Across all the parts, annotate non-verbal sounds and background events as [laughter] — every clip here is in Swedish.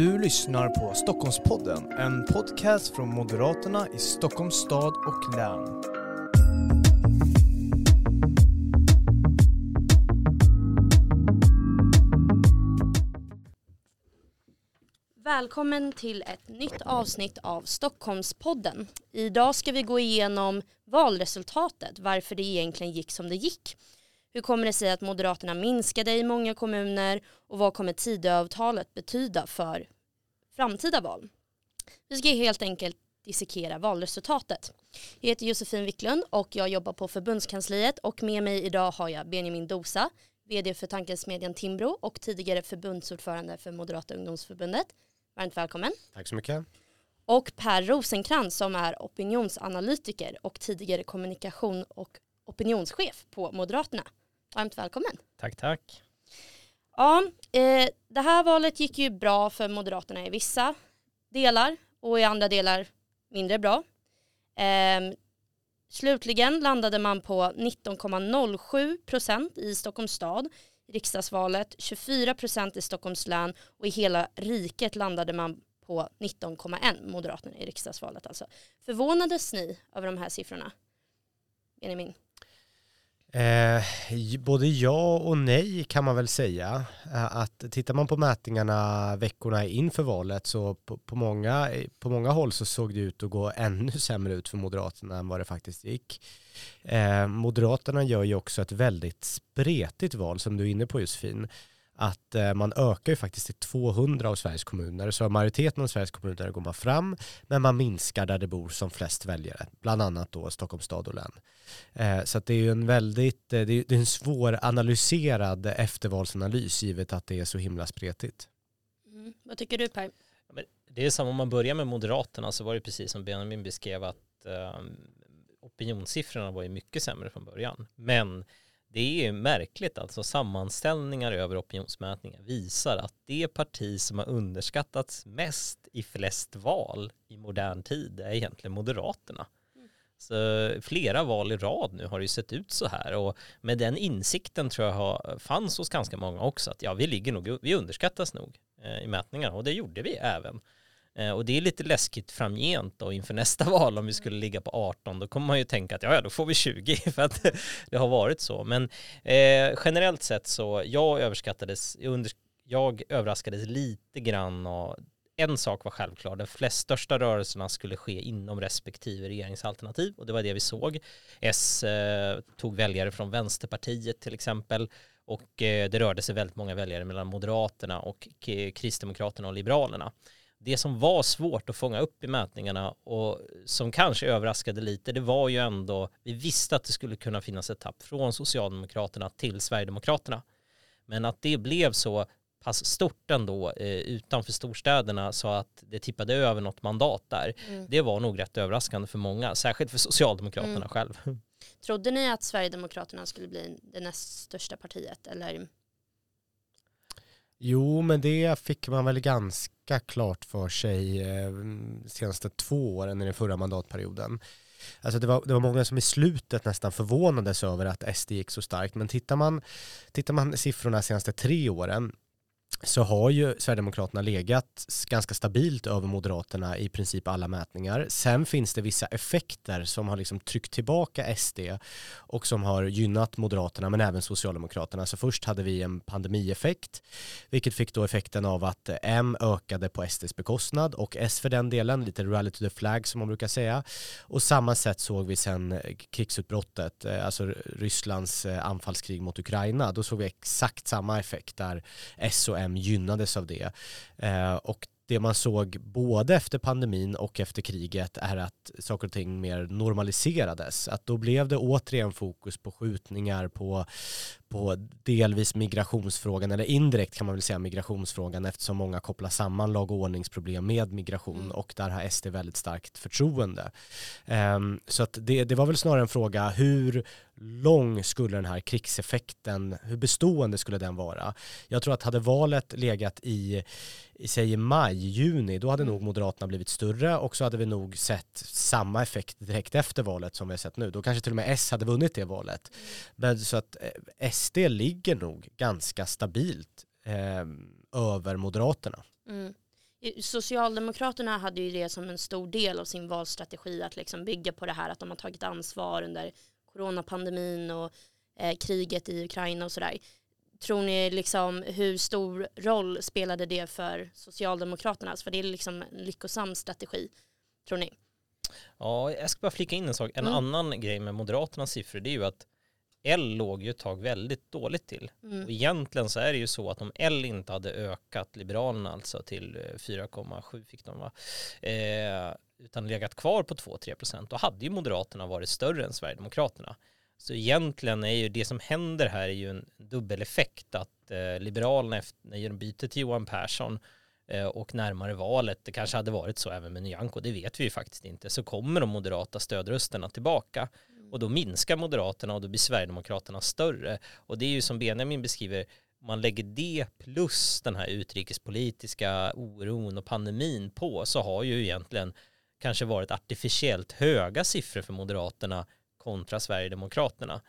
Du lyssnar på Stockholmspodden, en podcast från Moderaterna i Stockholms stad och län. Välkommen till ett nytt avsnitt av Stockholmspodden. Idag ska vi gå igenom valresultatet, varför det egentligen gick som det gick. Hur kommer det sig att Moderaterna minskade i många kommuner och vad kommer Tidöavtalet betyda för framtida val? Vi ska helt enkelt dissekera valresultatet. Jag heter Josefin Wicklund och jag jobbar på förbundskansliet och med mig idag har jag Benjamin Dosa, vd för tankesmedjan Timbro och tidigare förbundsordförande för Moderata ungdomsförbundet. Varmt välkommen. Tack så mycket. Och Per Rosenkrantz som är opinionsanalytiker och tidigare kommunikation och opinionschef på Moderaterna. Varmt välkommen. Tack, tack. Ja, eh, det här valet gick ju bra för Moderaterna i vissa delar och i andra delar mindre bra. Eh, slutligen landade man på 19,07 procent i Stockholms stad i riksdagsvalet, 24 procent i Stockholms län och i hela riket landade man på 19,1 Moderaterna i riksdagsvalet alltså. Förvånades ni över de här siffrorna? Benjamin? Eh, både ja och nej kan man väl säga. Eh, att tittar man på mätningarna veckorna inför valet så på, på, många, på många håll så såg det ut att gå ännu [laughs] sämre ut för Moderaterna än vad det faktiskt gick. Eh, Moderaterna gör ju också ett väldigt spretigt val som du är inne på Josefin att eh, man ökar ju faktiskt till 200 av Sveriges kommuner. Så majoriteten av Sveriges kommuner går man fram, men man minskar där det bor som flest väljare, bland annat då Stockholms stad och län. Eh, så det är ju en väldigt, eh, det är en svåranalyserad eftervalsanalys givet att det är så himla spretigt. Mm. Vad tycker du Per? Det är samma om man börjar med Moderaterna så var det precis som Benjamin beskrev att um, opinionssiffrorna var ju mycket sämre från början. Men det är märkligt alltså sammanställningar över opinionsmätningar visar att det parti som har underskattats mest i flest val i modern tid är egentligen Moderaterna. Så flera val i rad nu har det ju sett ut så här och med den insikten tror jag har, fanns hos ganska många också att ja vi ligger nog, vi underskattas nog eh, i mätningarna och det gjorde vi även. Eh, och det är lite läskigt framgent då inför nästa [laughs] val om vi skulle ligga på 18 då kommer man ju tänka att ja, ja då får vi 20 [laughs] för att det har varit så. Men eh, generellt sett så jag överskattades, under, jag överraskades lite grann och en sak var självklar, de flest största rörelserna skulle ske inom respektive regeringsalternativ och det var det vi såg. S eh, tog väljare från Vänsterpartiet till exempel och eh, det rörde sig väldigt många väljare mellan Moderaterna och Kristdemokraterna och Liberalerna det som var svårt att fånga upp i mätningarna och som kanske överraskade lite, det var ju ändå, vi visste att det skulle kunna finnas ett tapp från Socialdemokraterna till Sverigedemokraterna. Men att det blev så pass stort ändå eh, utanför storstäderna så att det tippade över något mandat där. Mm. Det var nog rätt överraskande för många, särskilt för Socialdemokraterna mm. själv. [laughs] Trodde ni att Sverigedemokraterna skulle bli det näst största partiet eller Jo, men det fick man väl ganska klart för sig eh, senaste två åren i den förra mandatperioden. Alltså det var, det var många som i slutet nästan förvånades över att SD gick så starkt, men tittar man, tittar man siffrorna senaste tre åren så har ju Sverigedemokraterna legat ganska stabilt över Moderaterna i princip alla mätningar. Sen finns det vissa effekter som har liksom tryckt tillbaka SD och som har gynnat Moderaterna men även Socialdemokraterna. Så först hade vi en pandemieffekt vilket fick då effekten av att M ökade på SDs bekostnad och S för den delen, lite rally to the flag som man brukar säga. Och samma sätt såg vi sen krigsutbrottet, eh, alltså Rysslands eh, anfallskrig mot Ukraina. Då såg vi exakt samma effekt där S och M gynnades av det. Eh, och det man såg både efter pandemin och efter kriget är att saker och ting mer normaliserades. Att då blev det återigen fokus på skjutningar, på, på delvis migrationsfrågan, eller indirekt kan man väl säga migrationsfrågan eftersom många kopplar samman lag och ordningsproblem med migration mm. och där har SD väldigt starkt förtroende. Um, så att det, det var väl snarare en fråga hur lång skulle den här krigseffekten, hur bestående skulle den vara? Jag tror att hade valet legat i, i säg maj, juni, då hade mm. nog Moderaterna blivit större och så hade vi nog sett samma effekt direkt efter valet som vi har sett nu. Då kanske till och med S hade vunnit det valet. Men så att eh, SD ligger nog ganska stabilt eh, över Moderaterna. Mm. Socialdemokraterna hade ju det som en stor del av sin valstrategi att liksom bygga på det här att de har tagit ansvar under coronapandemin och eh, kriget i Ukraina och sådär. Tror ni liksom hur stor roll spelade det för Socialdemokraterna? För det är liksom en lyckosam strategi, tror ni? Ja, jag ska bara flika in en sak. En mm. annan grej med Moderaternas siffror det är ju att L låg ju ett tag väldigt dåligt till. Mm. Och egentligen så är det ju så att om L inte hade ökat Liberalerna alltså till 4,7 eh, fick de va, eh, utan legat kvar på 2-3 procent, då hade ju Moderaterna varit större än Sverigedemokraterna. Så egentligen är ju det som händer här är ju en dubbeleffekt att eh, Liberalerna efter, när de byter till Johan Persson eh, och närmare valet, det kanske hade varit så även med Nyamko, det vet vi ju faktiskt inte, så kommer de moderata stödrösterna tillbaka och då minskar Moderaterna och då blir Sverigedemokraterna större. Och det är ju som Benjamin beskriver, man lägger det plus den här utrikespolitiska oron och pandemin på så har ju egentligen kanske varit artificiellt höga siffror för Moderaterna kontra Sverigedemokraterna.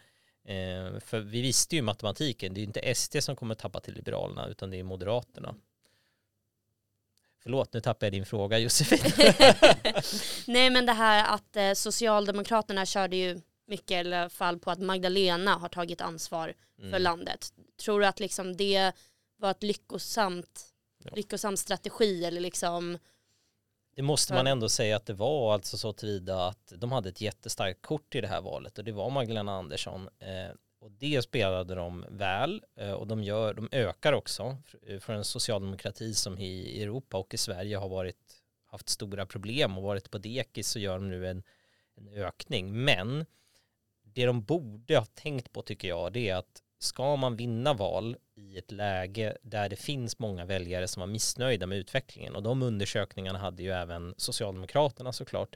Eh, för vi visste ju matematiken, det är ju inte SD som kommer tappa till Liberalerna utan det är Moderaterna. Förlåt, nu tappade jag din fråga Josefin. [laughs] [laughs] Nej men det här att eh, Socialdemokraterna körde ju mycket i alla fall på att Magdalena har tagit ansvar mm. för landet. Tror du att liksom det var ett lyckosamt, ja. lyckosam strategi eller liksom det måste man ändå säga att det var alltså så tillvida att de hade ett jättestarkt kort i det här valet och det var Magdalena Andersson eh, och det spelade de väl eh, och de, gör, de ökar också för en socialdemokrati som i Europa och i Sverige har varit haft stora problem och varit på dekis så gör de nu en, en ökning men det de borde ha tänkt på tycker jag det är att ska man vinna val i ett läge där det finns många väljare som var missnöjda med utvecklingen och de undersökningarna hade ju även Socialdemokraterna såklart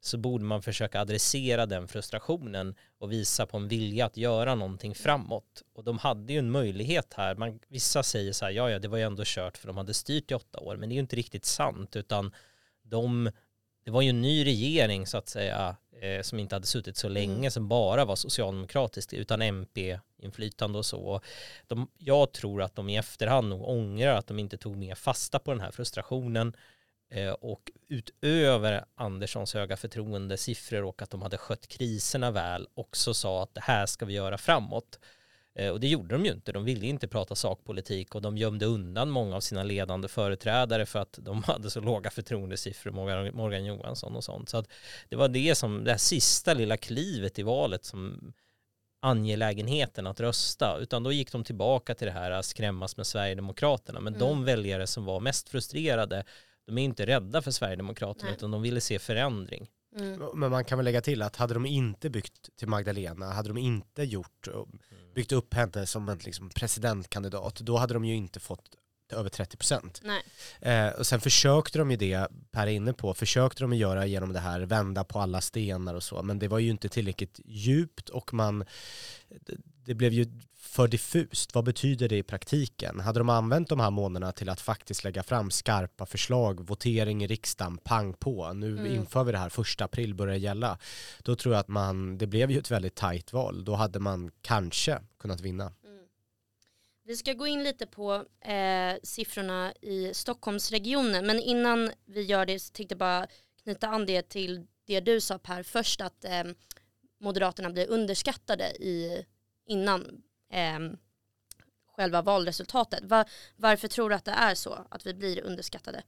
så borde man försöka adressera den frustrationen och visa på en vilja att göra någonting framåt. Och de hade ju en möjlighet här. Man, vissa säger så här, ja ja det var ju ändå kört för de hade styrt i åtta år, men det är ju inte riktigt sant utan de det var ju en ny regering så att säga eh, som inte hade suttit så länge mm. som bara var socialdemokratisk utan MP-inflytande och så. De, jag tror att de i efterhand nog ångrar att de inte tog mer fasta på den här frustrationen eh, och utöver Anderssons höga förtroendesiffror och att de hade skött kriserna väl också sa att det här ska vi göra framåt. Eh, och det gjorde de ju inte. De ville inte prata sakpolitik och de gömde undan många av sina ledande företrädare för att de [laughs] hade så låga förtroendesiffror, Morgan, Morgan Johansson och sånt. Så att det var det som, det här sista lilla klivet i valet som angelägenheten att rösta, utan då gick de tillbaka till det här att skrämmas med Sverigedemokraterna. Men mm. de väljare som var mest frustrerade, de är inte rädda för Sverigedemokraterna, Nej. utan de ville se förändring. Mm. Men man kan väl lägga till att hade de inte byggt till Magdalena, hade de inte gjort, byggt upp henne som en liksom presidentkandidat, då hade de ju inte fått över 30 procent. Eh, och sen försökte de ju det, Per är inne på, försökte de göra genom det här, vända på alla stenar och så, men det var ju inte tillräckligt djupt och man, det blev ju för diffust. Vad betyder det i praktiken? Hade de använt de här månaderna till att faktiskt lägga fram skarpa förslag, votering i riksdagen, pang på, nu mm. inför vi det här, första april börjar gälla, då tror jag att man, det blev ju ett väldigt tajt val, då hade man kanske kunnat vinna. Mm. Vi ska gå in lite på eh, siffrorna i Stockholmsregionen, men innan vi gör det så tänkte jag bara knyta an det till det du sa Per först, att eh, Moderaterna blir underskattade i, innan eh, själva valresultatet. Var, varför tror du att det är så, att vi blir underskattade?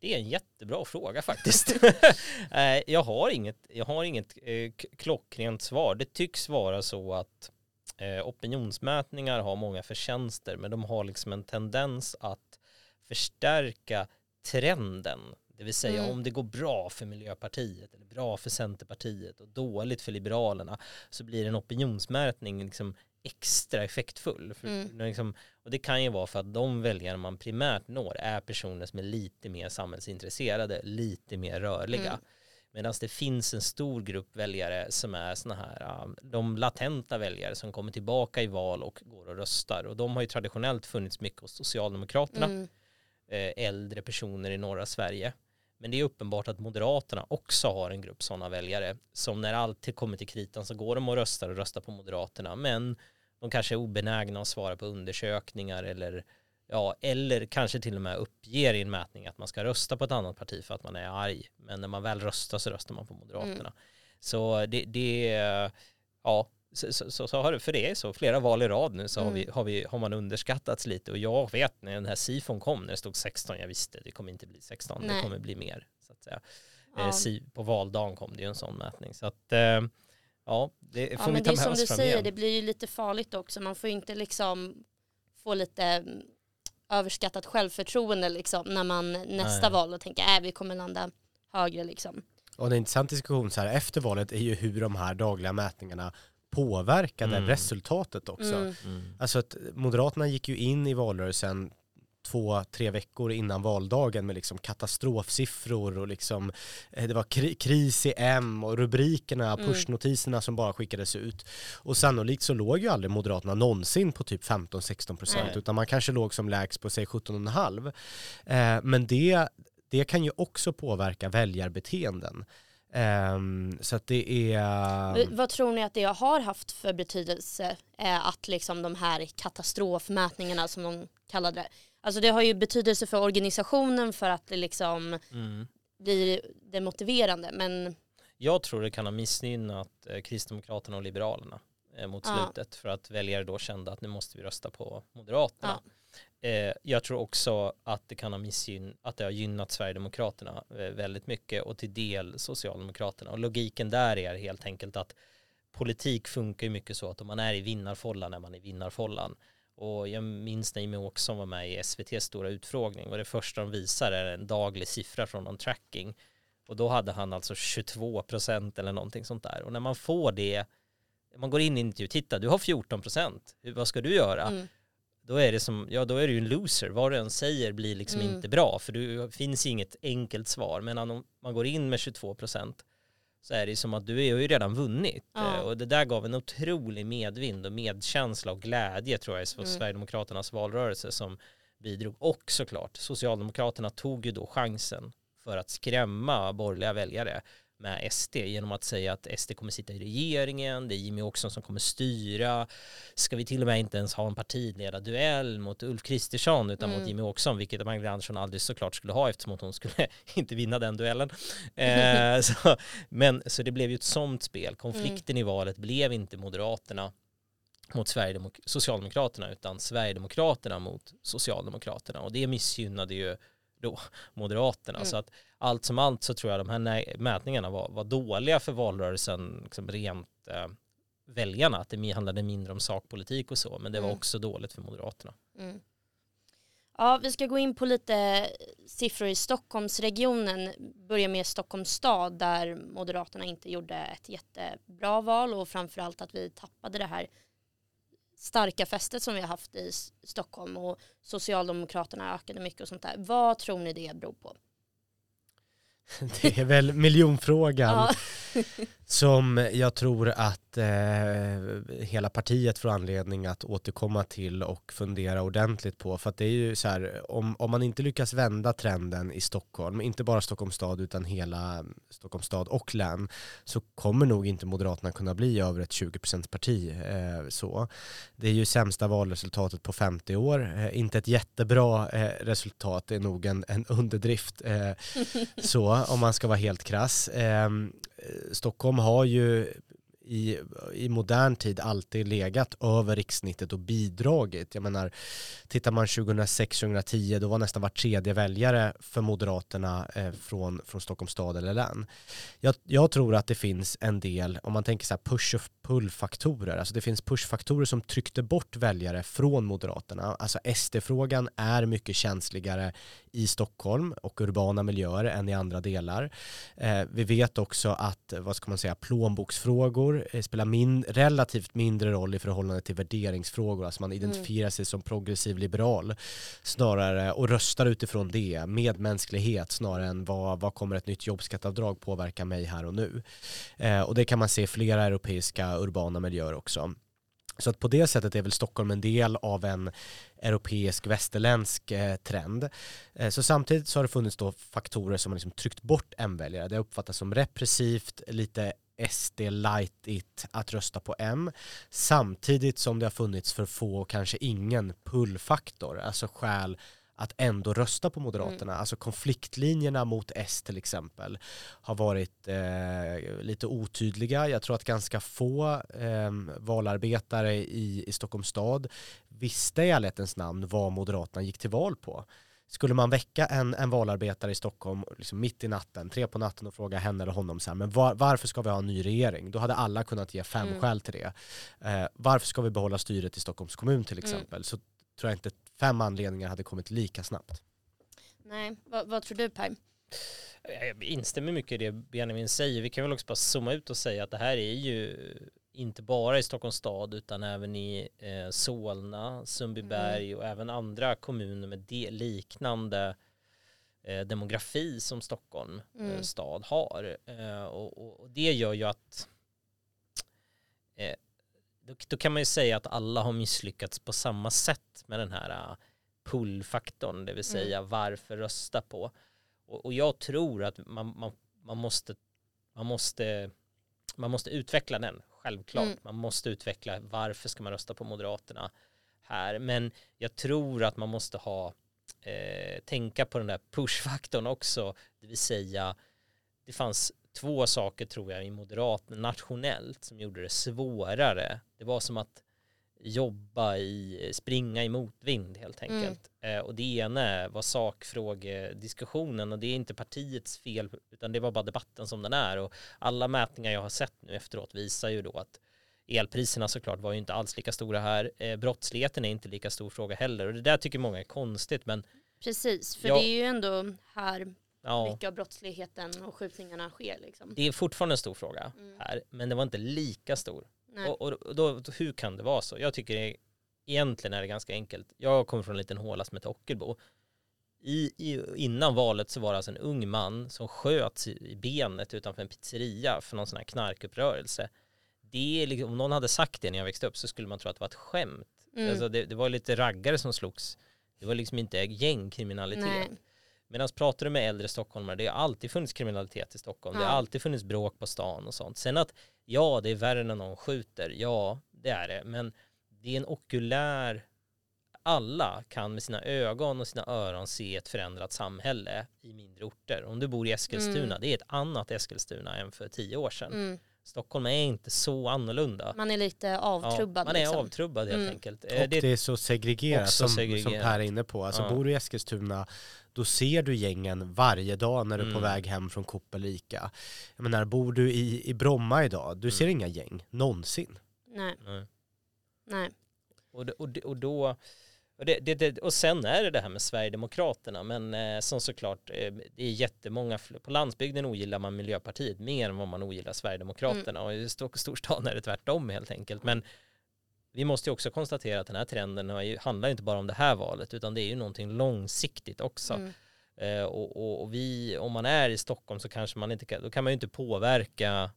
Det är en jättebra fråga faktiskt. [laughs] [laughs] Eh, jag har inget, jag har inget eh, klockrent svar. Det tycks vara så att eh, opinionsmätningar har många förtjänster men de har liksom en tendens att förstärka trenden. Det vill säga mm. om det går bra för Miljöpartiet eller bra för Centerpartiet och dåligt för Liberalerna så blir en opinionsmätning liksom extra effektfull. Mm. liksom, och det kan ju vara för att de väljare man primärt når är personer som är lite mer samhällsintresserade, lite mer rörliga. Mm. Medan det finns en stor grupp väljare som är såna här, de latenta väljare som kommer tillbaka i val och går och röstar. Och de har ju traditionellt funnits mycket hos Socialdemokraterna, mm. Eh, äldre personer i norra Sverige. Men det är uppenbart att Moderaterna också har en grupp sådana väljare som när allt kommer till kritan så går de och röstar och röstar på Moderaterna men de kanske är obenägna att svara på undersökningar eller ja, eller kanske till och med uppger i en mätning att man ska rösta på ett annat parti för att man är arg. Men när man väl röstar så röstar man på Moderaterna. Mm. Så det, det ja, så, så, så, har det, för det är så, flera val i rad nu så mm. har, vi, har, vi, har man underskattats lite och jag vet när den här sifon kom, när det stod 16, jag visste det kommer inte bli 16, Nej. det kommer bli mer. Så att säga. Ja. Eh, på valdagen kom det ju en sån mätning. Så att, eh, ja, det får ja, vi ta med oss som du säger, igen. det blir ju lite farligt också. Man får ju inte liksom få lite mm, överskattat självförtroende liksom när man nästa Nej. val och tänker att äh, vi kommer landa högre liksom. Och en intressant diskussion så här efter valet är ju hur de här dagliga mätningarna påverkade mm. resultatet också. Mm. mm. Alltså att Moderaterna gick ju in i valrörelsen två, tre veckor innan valdagen med liksom katastrofsiffror och liksom eh, det var kri kris i M och rubrikerna, mm. pushnotiserna som bara skickades ut. Och sannolikt så låg ju aldrig Moderaterna någonsin på typ 15-16 procent utan man kanske låg som lägst på säg 17,5. Eh, men det, det kan ju också påverka väljarbeteenden. Um, så att det är... Vad tror ni att det har haft för betydelse eh, att liksom de här katastrofmätningarna som de kallade det, alltså det har ju betydelse för organisationen för att det liksom mm. blir demotiverande men jag tror det kan ha missgynnat eh, Kristdemokraterna och Liberalerna eh, mot ja. slutet för att väljare då kände att nu måste vi rösta på Moderaterna. Ja. Eh, jag tror också att det kan ha missgyn att det har gynnat Sverigedemokraterna eh, väldigt mycket och till del Socialdemokraterna. Och logiken där är helt enkelt att politik funkar ju mycket så att om man är i vinnarfållan är man i vinnarfållan. Och jag minns när Jimmie Åkesson var med i SVTs stora utfrågning och det första de visar är en daglig siffra från någon tracking. Och då hade han alltså 22 procent eller någonting sånt där. Och när man får det, man går in i en intervju, titta du har 14 procent, vad ska du göra? Mm då är det som, ja då är du en loser. Vad du än säger blir liksom mm. inte bra för det finns inget enkelt svar. Men om man går in med 22 procent så är det som att du har ju redan vunnit. Ja. Eh, och det där gav en otrolig medvind och medkänsla och glädje tror jag för mm. Sverigedemokraternas valrörelse som bidrog. Och såklart, Socialdemokraterna tog ju då chansen för att skrämma borgerliga väljare med SD genom att säga att SD kommer sitta i regeringen, det är Jimmy Åkesson som kommer styra, ska vi till och med inte ens ha en partiledarduell mot Ulf Kristersson utan mm. mot Jimmy Åkesson, vilket Magdalena Andersson aldrig såklart skulle ha eftersom hon skulle [laughs] inte vinna den duellen. [laughs] eh, så, men så det blev ju ett sånt spel, konflikten mm. i valet blev inte Moderaterna mot Sverigedemok Socialdemokraterna utan Sverigedemokraterna mot Socialdemokraterna och det missgynnade ju då Moderaterna. Mm. Så att allt som allt så tror jag de här mätningarna var, var dåliga för valrörelsen liksom rent eh, väljarna. Att det handlade mindre om sakpolitik och så. Men det var mm. också dåligt för Moderaterna. Mm. Ja, vi ska gå in på lite siffror i Stockholmsregionen. Börja med Stockholms stad där Moderaterna inte gjorde ett jättebra val och framförallt att vi tappade det här starka fästet som vi har haft i Stockholm och Socialdemokraterna ökade mycket och sånt där. Vad tror ni det beror på? [laughs] Det är väl miljonfrågan ja. [laughs] som jag tror att eh, hela partiet får anledning att återkomma till och fundera ordentligt på. För att det är ju så här, om, om man inte lyckas vända trenden i Stockholm, inte bara Stockholms stad utan hela Stockholms stad och län, så kommer nog inte Moderaterna kunna bli över ett 20% parti. Eh, så. Det är ju sämsta valresultatet på 50 år, eh, inte ett jättebra eh, resultat, det är nog en, en underdrift. Eh, [laughs] så om man ska vara helt krass. Eh, Stockholm har ju i, i modern tid alltid legat över rikssnittet och bidragit. Jag menar, tittar man 2006-2010 då var nästan var tredje väljare för Moderaterna eh, från, från Stockholms stad eller län. Jag, jag, tror att det finns en del, om man tänker så här push och pull-faktorer, alltså det finns push-faktorer som tryckte bort väljare från Moderaterna. Alltså SD-frågan är mycket känsligare i Stockholm och urbana miljöer än i andra delar. Eh, vi vet också att, vad ska man säga, plånboksfrågor eh, spelar min, relativt mindre roll i förhållande till värderingsfrågor. Alltså man identifierar mm. sig som progressiv liberal snarare och röstar utifrån det, medmänsklighet snarare än vad, vad kommer ett nytt jobbskattavdrag påverka mig här och nu. Eh, och det kan man se i flera europeiska urbana miljöer också. Så att på det sättet är väl Stockholm en del av en europeisk västerländsk eh, trend. Eh, så samtidigt så har det funnits då faktorer som har liksom tryckt bort M-väljare. Det uppfattas som repressivt, lite SD lightigt att rösta på M samtidigt som det har funnits för få och kanske ingen pullfaktor, alltså skäl att ändå rösta på Moderaterna. Mm. Alltså konfliktlinjerna mot S till exempel har varit eh, lite otydliga. Jag tror att ganska få eh, valarbetare i, i Stockholms stad visste i ärlighetens namn vad Moderaterna gick till val på. Skulle man väcka en, en valarbetare i Stockholm liksom mitt i natten, tre på natten och fråga henne eller honom så här, men var, varför ska vi ha en ny regering? Då hade alla kunnat ge fem mm. skäl till det. Eh, varför ska vi behålla styret i Stockholms kommun till mm. exempel? Mm. Så tror jag inte fem anledningar hade kommit lika snabbt. Nej, vad, vad tror du Per? Jag instämmer mycket i det Benjamin säger. Vi kan väl också bara zooma ut och säga att det här är ju inte bara i Stockholms stad utan även i eh, Solna, Sundbyberg mm. och även andra kommuner med de, liknande eh, demografi som Stockholm eh, mm. stad har. Eh, och, och, och, det gör ju att eh, då, då, kan man ju säga att alla har misslyckats på samma sätt med den här uh, pull-faktorn, det vill säga mm. varför rösta på. Och, och, jag tror att man, man, man, måste, man, måste, man måste utveckla den, självklart. Mm. Man måste utveckla varför ska man rösta på Moderaterna här. Men jag tror att man måste ha eh, tänka på den där push-faktorn också, det vill säga det fanns två saker tror jag i moderat nationellt som gjorde det svårare. Det var som att jobba i, springa i motvind helt mm. enkelt. Mm. Eh, och det ena var sakfrågediskussionen och det är inte partiets fel utan det var bara debatten som den är och alla mätningar jag har sett nu efteråt visar ju då att elpriserna såklart var ju inte alls lika stora här. Eh, brottsligheten är inte lika stor fråga heller och det där tycker många är konstigt men Precis, för jag, det är ju ändå här ja. mycket av brottsligheten och skjutningarna sker. Liksom. Det är fortfarande en stor fråga mm. här, men det var inte lika stor. Och, och, då, hur kan det vara så? Jag tycker det, egentligen är det ganska enkelt. Jag kommer från en liten håla som heter Ockelbo. I, i, innan valet så var det alltså en ung man som sköts i, benet utanför en pizzeria för någon sån här knarkuppgörelse. Det liksom, om någon hade sagt det när jag växte upp så skulle man tro att det var ett skämt. Mm. Alltså det, det, var lite raggare som slogs. Det var liksom inte gängkriminalitet. Nej. Medan pratar du med äldre stockholmare, det har alltid funnits kriminalitet i Stockholm. Ja. Det har alltid funnits bråk på stan och sånt. Sen att, ja, det är värre när någon skjuter. Ja, det är det. Men det är en okulär, alla kan med sina ögon och sina öron se ett förändrat samhälle i mindre orter. Om du bor i Eskilstuna, mm. det är ett annat Eskilstuna än för tio år sedan. Mm. Stockholm är inte så annorlunda. Man är lite avtrubbad. Ja, man är liksom. avtrubbad helt mm. enkelt. Och det, det, är så segregerat som, segregerat. som Per är inne på. Alltså ja. bor du i Eskilstuna då ser du gängen varje dag när du är mm. på väg hem från Coop eller Ica. Jag menar, bor du i, i Bromma idag, du mm. ser inga gäng, någonsin. Nej. Nej. Nej. Och, och, och då och, det, det, det, och sen är det det här med Sverigedemokraterna, men eh, som såklart, eh, det är jättemånga, på landsbygden ogillar man Miljöpartiet mer än vad man ogillar Sverigedemokraterna mm. och i storstan är det tvärtom helt enkelt. Men vi måste ju också konstatera att den här trenden handlar inte bara om det här valet, utan det är ju någonting långsiktigt också. Mm. Eh, och, och, och, vi, om man är i Stockholm så kanske man inte kan, då kan man ju inte påverka,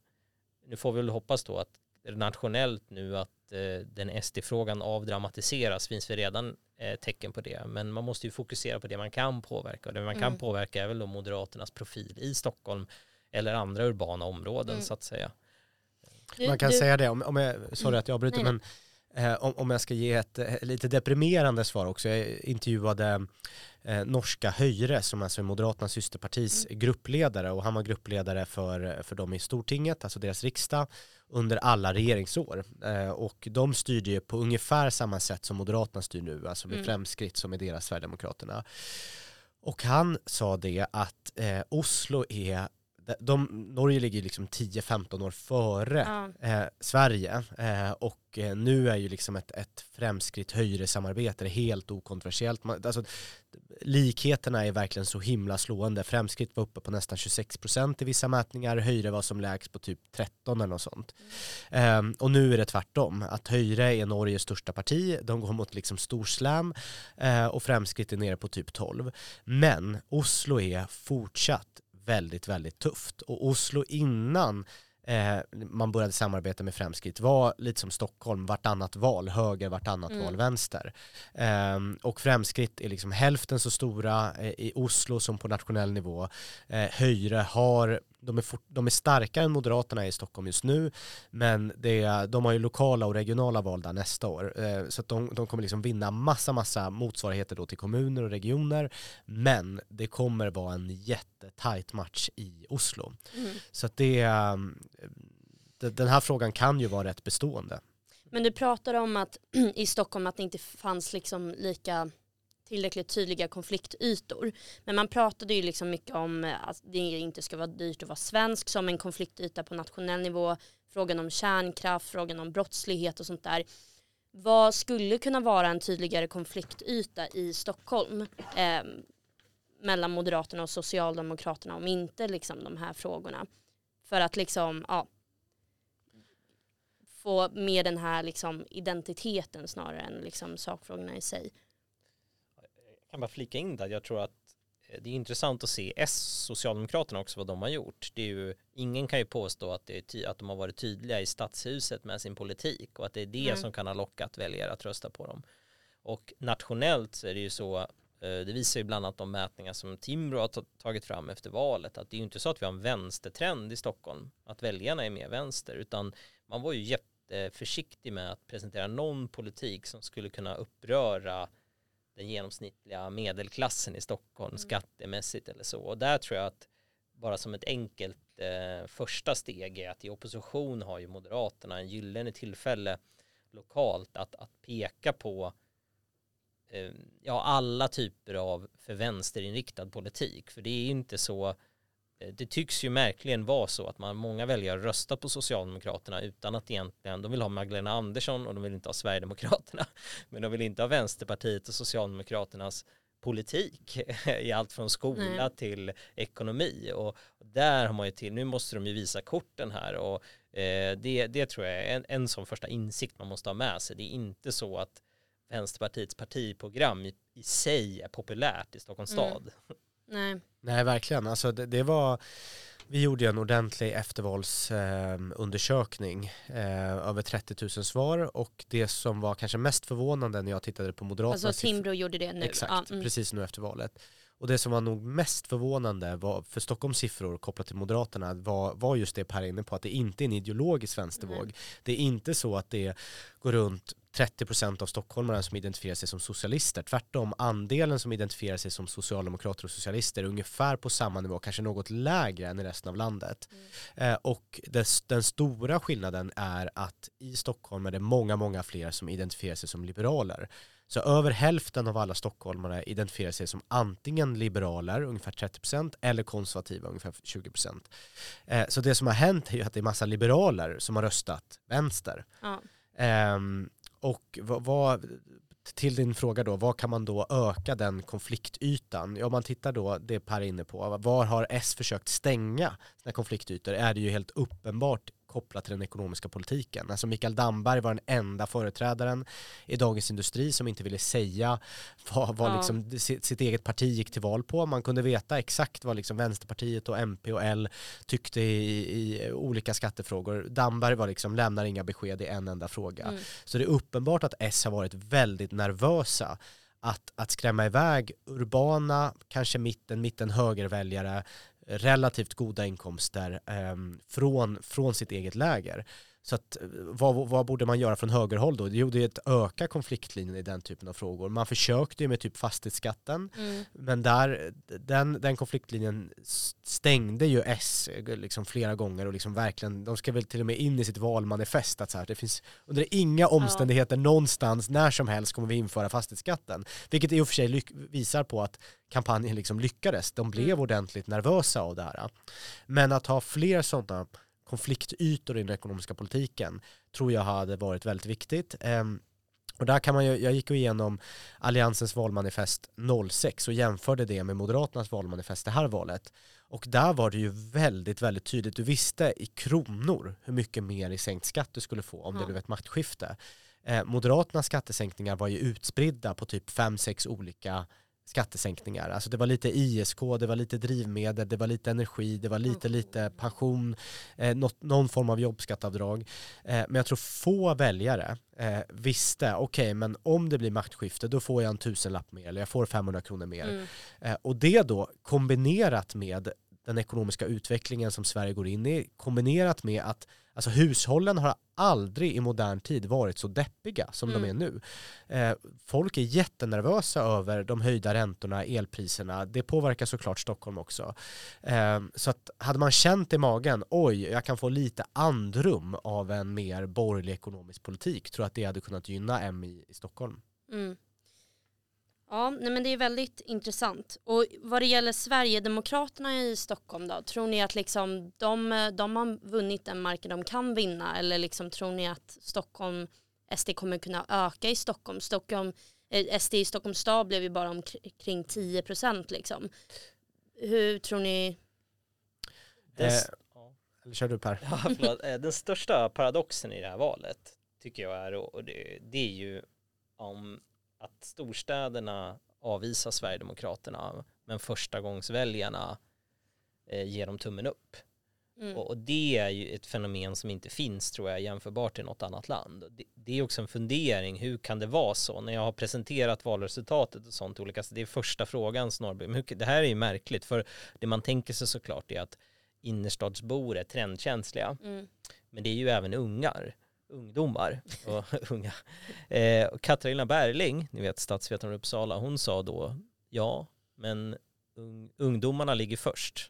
nu får vi väl hoppas då att nationellt nu att eh, den SD-frågan avdramatiseras finns det redan eh, tecken på det. Men man måste ju fokusera på det man kan påverka och det man kan mm. påverka är väl då Moderaternas profil i Stockholm eller andra urbana områden mm. så att säga. Man kan du, säga det, om, om jag, sorry mm. att jag avbryter, men om, om jag ska ge ett eh, lite deprimerande svar också. Jag intervjuade eh, norska Höjre som alltså är Moderaternas systerpartis mm. gruppledare och han var gruppledare för, för dem i Stortinget, alltså deras riksdag, under alla regeringsår. Eh, och de styrde ju på ungefär samma sätt som Moderaterna styr nu, alltså med mm. Fremskritt som är deras Sverigedemokraterna. Och han sa det att eh, Oslo är de, Norge ligger liksom 10-15 år före eh, Sverige eh, och eh, nu är ju liksom ett, ett främskritt höjre-samarbete helt okontroversiellt. Man, alltså, likheterna är verkligen så himla slående. Främskritt var uppe på nästan 26% i vissa mätningar, höjre var som lägst på typ 13 eller något sånt. Mm. och nu är det tvärtom, att höjre är Norges största parti, de går mot liksom storslam eh, och främskritt är nere på typ 12. Men Oslo är fortsatt väldigt, väldigt tufft. Och Oslo innan eh, man började samarbeta med Fremskritt var lite som Stockholm, vartannat val höger, vartannat mm. val vänster. Eh, och Fremskritt är liksom hälften så stora eh, i Oslo som på nationell nivå. Eh, högre har de är, fort, de är starkare än Moderaterna i Stockholm just nu, men det är, de har ju lokala och regionala val där nästa år. Eh, så att de, de kommer liksom vinna massa, massa motsvarigheter då till kommuner och regioner, men det kommer vara en jättetajt match i Oslo. Mm. Så att det, eh, den här frågan kan ju vara rätt bestående. Men du pratar om att [clears throat] i Stockholm att det inte fanns liksom lika tillräckligt tydliga konfliktytor. Men man pratade ju liksom mycket om eh, att det inte ska vara dyrt att vara svensk som en konfliktyta på nationell nivå. Frågan om kärnkraft, frågan om brottslighet och sånt där. Vad skulle kunna vara en tydligare konfliktyta i Stockholm eh, mellan Moderaterna och Socialdemokraterna om inte liksom de här frågorna? För att liksom, ja, få med den här liksom identiteten snarare än liksom sakfrågorna i sig. Kan bara flika in där, jag tror att eh, det är intressant att se S, Socialdemokraterna också, vad de har gjort. Det är ju, ingen kan ju påstå att, det är att de har varit tydliga i stadshuset med sin politik och att det är det mm. som kan ha lockat väljare att rösta på dem. Och nationellt så är det ju så, eh, det visar ju bland annat de mätningar som Timbro har tagit fram efter valet, att det är ju inte så att vi har en vänstertrend i Stockholm, att väljarna är mer vänster, utan man var ju jätte försiktig med att presentera någon politik som skulle kunna uppröra den genomsnittliga medelklassen i Stockholm mm. skattemässigt eller så. Och där tror jag att bara som ett enkelt eh, första steg är att i opposition har ju Moderaterna en gyllene tillfälle lokalt att, att peka på eh, ja, alla typer av för vänsterinriktad politik. För det är inte så Eh, det tycks ju märkligen vara så att man, många väljare röstat på Socialdemokraterna utan att egentligen, de vill ha Magdalena Andersson och de vill inte ha Sverigedemokraterna. Men de vill inte ha Vänsterpartiet och Socialdemokraternas politik [laughs] i allt från skola mm. till ekonomi och där har man ju till, nu måste de ju visa korten här och eh, det, det tror jag är en, en sån första insikt man måste ha med sig. Det är inte så att Vänsterpartiets partiprogram i, i sig är populärt i Stockholms mm. stad. Nej. Nej, verkligen. Alltså det, det var, vi gjorde en ordentlig eftervalsundersökning, eh, över 30 000 svar och det som var kanske mest förvånande när jag tittade på Moderaterna. Alltså Timbro gjorde det nu? Exakt, ja, mm. precis nu efter valet. Och det som var nog mest förvånande var, för Stockholms siffror kopplat till Moderaterna var, var just det Per är inne på, att det inte är en ideologisk vänstervåg. Mm. Det är inte så att det går runt 30% av stockholmarna som identifierar sig som socialister. Tvärtom, andelen som identifierar sig som socialdemokrater och socialister är ungefär på samma nivå, kanske något lägre än i resten av landet. Mm. Eh, och des, den stora skillnaden är att i Stockholm är det många, många fler som identifierar sig som liberaler. Så över hälften av alla stockholmare identifierar sig som antingen liberaler, ungefär 30%, eller konservativa, ungefär 20%. Eh, så det som har hänt är ju att det är massa liberaler som har röstat vänster. Ja. Um, och vad, vad, till din fråga då, vad kan man då öka den konfliktytan? Ja, om man tittar då, det Per är inne på, var har S försökt stänga sina konfliktytor? Är det ju helt uppenbart kopplat till den ekonomiska politiken. Alltså Mikael Damberg var den enda företrädaren i Dagens Industri som inte ville säga vad, vad ja. liksom sitt, eget parti gick till val på. Man kunde veta exakt vad liksom Vänsterpartiet och MP och L tyckte i, i olika skattefrågor. Damberg var liksom, lämnar inga besked i en enda fråga. Mm. Så det är uppenbart att S har varit väldigt nervösa att, att skrämma iväg urbana, kanske mitten, mitten högerväljare relativt goda inkomster eh, från, från sitt eget läger. Så att, eh, vad, vad, borde man göra från högerhåll då? Jo, det är att öka konfliktlinjen i den typen av frågor. Man försökte ju med typ fastighetsskatten, mm. men där, den, den konfliktlinjen stängde ju S eh, liksom flera gånger och liksom verkligen, de ska väl till och med in i sitt valmanifest att så här, det finns under inga omständigheter ja. någonstans, när som helst kommer vi införa fastighetsskatten. Vilket i och för sig visar på att kampanjen liksom lyckades. De blev mm. ordentligt nervösa av det här. Men att ha fler sådana konfliktytor i den ekonomiska politiken tror jag hade varit väldigt viktigt. Ehm, och där kan man ju, jag gick igenom Alliansens valmanifest 06 och jämförde det med Moderaternas valmanifest det här valet. Och där var det ju väldigt, väldigt tydligt. Du visste i kronor hur mycket mer i sänkt skatt du skulle få om ja. det blev ett maktskifte. Eh, Moderaternas skattesänkningar var ju utspridda på typ fem sex olika skattesänkningar. Alltså det var lite ISK, det var lite drivmedel, det var lite energi, det var lite, lite pension, eh, något, någon form av jobbskattavdrag. Eh, men jag tror få väljare eh, visste, okej, okay, men om det blir maktskifte då får jag en tusenlapp mer eller jag får 500 kronor mer. Mm. Eh, och det då kombinerat med den ekonomiska utvecklingen som Sverige går in i kombinerat med att alltså, hushållen har aldrig i modern tid varit så deppiga som Mm. de är nu. Eh, folk är jättenervösa över de höjda räntorna, elpriserna. Det påverkar såklart Stockholm också. Eh, så att hade man känt i magen, oj, jag kan få lite andrum av en mer borgerlig ekonomisk politik, tror jag att det hade kunnat gynna M i, i Stockholm. Mm. Ja, nej men det är väldigt intressant. Och vad det gäller Sverigedemokraterna i Stockholm då, tror ni att liksom de, de har vunnit den marken de kan vinna eller liksom tror ni att Stockholm, SD kommer kunna öka i Stockholm? Stockholm eh, SD i Stockholms stad blev ju bara omkring 10 procent liksom. Hur tror ni? Den, Eh, ja. Eller kör du Per? Ja. Eh, Den största paradoxen i det här valet tycker jag är, och det, det är ju om att storstäderna avvisar Sverigedemokraterna men förstagångsväljarna eh, ger dem tummen upp. Mm. Och, och det är ju ett fenomen som inte finns tror jag jämförbart i något annat land. Det, det är också en fundering, hur kan det vara så? När jag har presenterat valresultatet och sånt olika, det är första frågan snarare, men hur, det här är ju märkligt för det man tänker sig såklart är att innerstadsbor är trendkänsliga, Mm. men det är ju även ungar, ungdomar och [laughs] unga. Eh, och Katarina Berling, ni vet statsvetaren i Uppsala, hon sa då ja, men ung, ungdomarna ligger först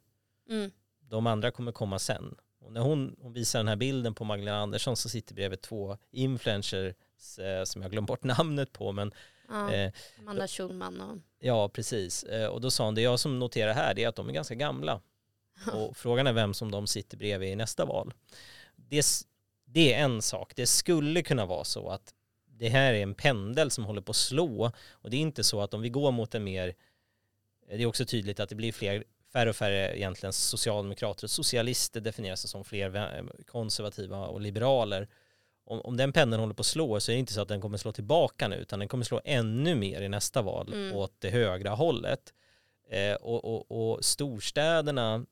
Mm. de andra kommer komma sen. Och när hon, hon visar den här bilden på Magdalena Andersson så sitter bredvid två influencers eh, som jag glömt bort [laughs] namnet på men Ja, eh, Amanda Schulman och ja precis. Eh, och då sa hon det jag som noterar här det är att de är ganska gamla. [laughs] Och frågan är vem som de sitter bredvid i nästa val. Det, det är en sak. Det skulle kunna vara så att det här är en pendel som håller på att slå och det är inte så att om vi går mot en mer det är också tydligt att det blir fler färre och färre egentligen socialdemokrater. Socialister definierar sig som fler konservativa och liberaler. Om, om den pendeln håller på att slå så är det inte så att den kommer slå tillbaka nu utan den kommer slå ännu mer i nästa val Mm. åt det högra hållet. Eh, och, och, och storstäderna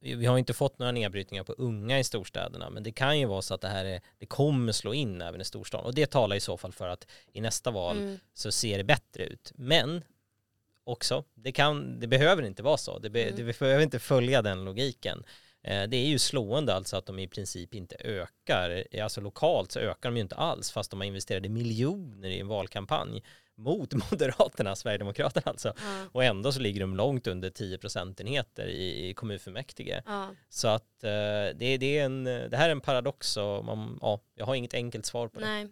vi har inte fått några nedbrytningar på unga i storstäderna men det kan ju vara så att det här är, det kommer slå in även i storstan och det talar i så fall för att i nästa val mm. så ser det bättre ut. Men också, det, kan, det behöver inte vara så. Det, be, Mm. det behöver inte följa den logiken. Eh, det är ju slående alltså att de i princip inte ökar. Eh, Alltså lokalt så ökar de ju inte alls fast de har investerat miljoner i en valkampanj mot [laughs] Moderaterna, Sverigedemokraterna alltså. ja, Och ändå så ligger de långt under 10 procentenheter i, i kommunfullmäktige. ja. Så att eh, det, det, är en, det här är en paradox och man, ja, jag har inget enkelt svar på det. Nej.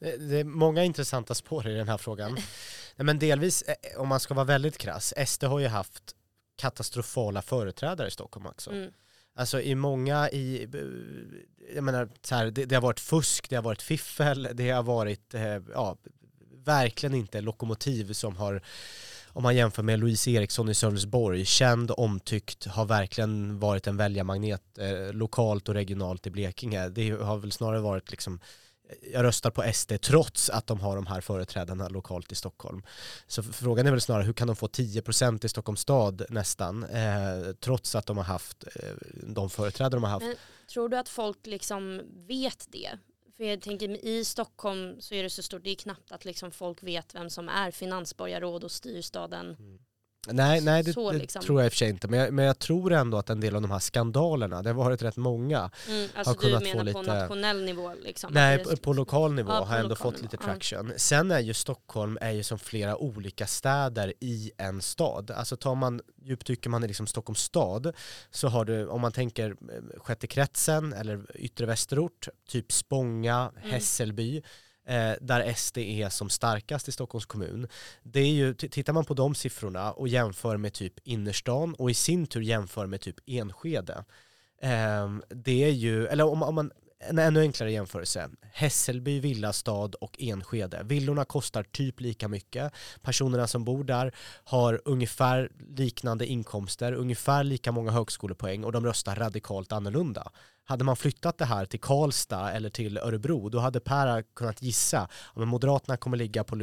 Det är många intressanta spår i den här frågan. [laughs] Nej, men delvis, eh, om man ska vara väldigt krass, SD har ju haft katastrofala företrädare i Stockholm också. Mm. Alltså i många, i, jag menar, så här, det, det har varit fusk, det har varit fiffel, det har varit, eh, ja, verkligen inte lokomotiv som har, om man jämför med Louise Eriksson i Sölvesborg, känd, omtyckt, har verkligen varit en väljarmagnet eh, lokalt och regionalt i Blekinge. Det har väl snarare varit liksom eh, jag röstar på SD trots att de har de här företrädarna lokalt i Stockholm. Så frågan är väl snarare hur kan de få 10% i Stockholms stad nästan eh, trots att de har haft eh, de företrädare de har haft. Men tror du att folk liksom vet det? För jag tänker i Stockholm så är det så stort, det är knappt att liksom folk vet vem som är finansborgarråd och styr staden. Mm. Nej, nej det, Så det liksom. tror jag i och för sig inte. Men jag, men jag tror ändå att en del av de här skandalerna, det har varit rätt många. Mm, alltså du kunnat menar få på lite- nationell nivå liksom? Nej, på, på lokal nivå Ja, på har ändå lokal fått nivå, lite traction. Sen är ju Stockholm är ju som flera olika städer i en stad. Alltså tar man, djupdyker man i liksom Stockholms stad så har du, om man tänker eh, sjätte kretsen eller yttre västerort, typ Spånga, Mm. Hässelby, eh, där SD är som starkast i Stockholms kommun. Det är ju, tittar man på de siffrorna och jämför med typ innerstan och i sin tur jämför med typ Enskede, eh, det är ju, eller om, om man en ännu enklare jämförelse. Hässelby, villastad och Enskede. Villorna kostar typ lika mycket. Personerna som bor där har ungefär liknande inkomster, ungefär lika många högskolepoäng och de röstar radikalt annorlunda. Hade man flyttat det här till Karlstad eller till Örebro, då hade Per kunnat gissa att Moderaterna kommer ligga på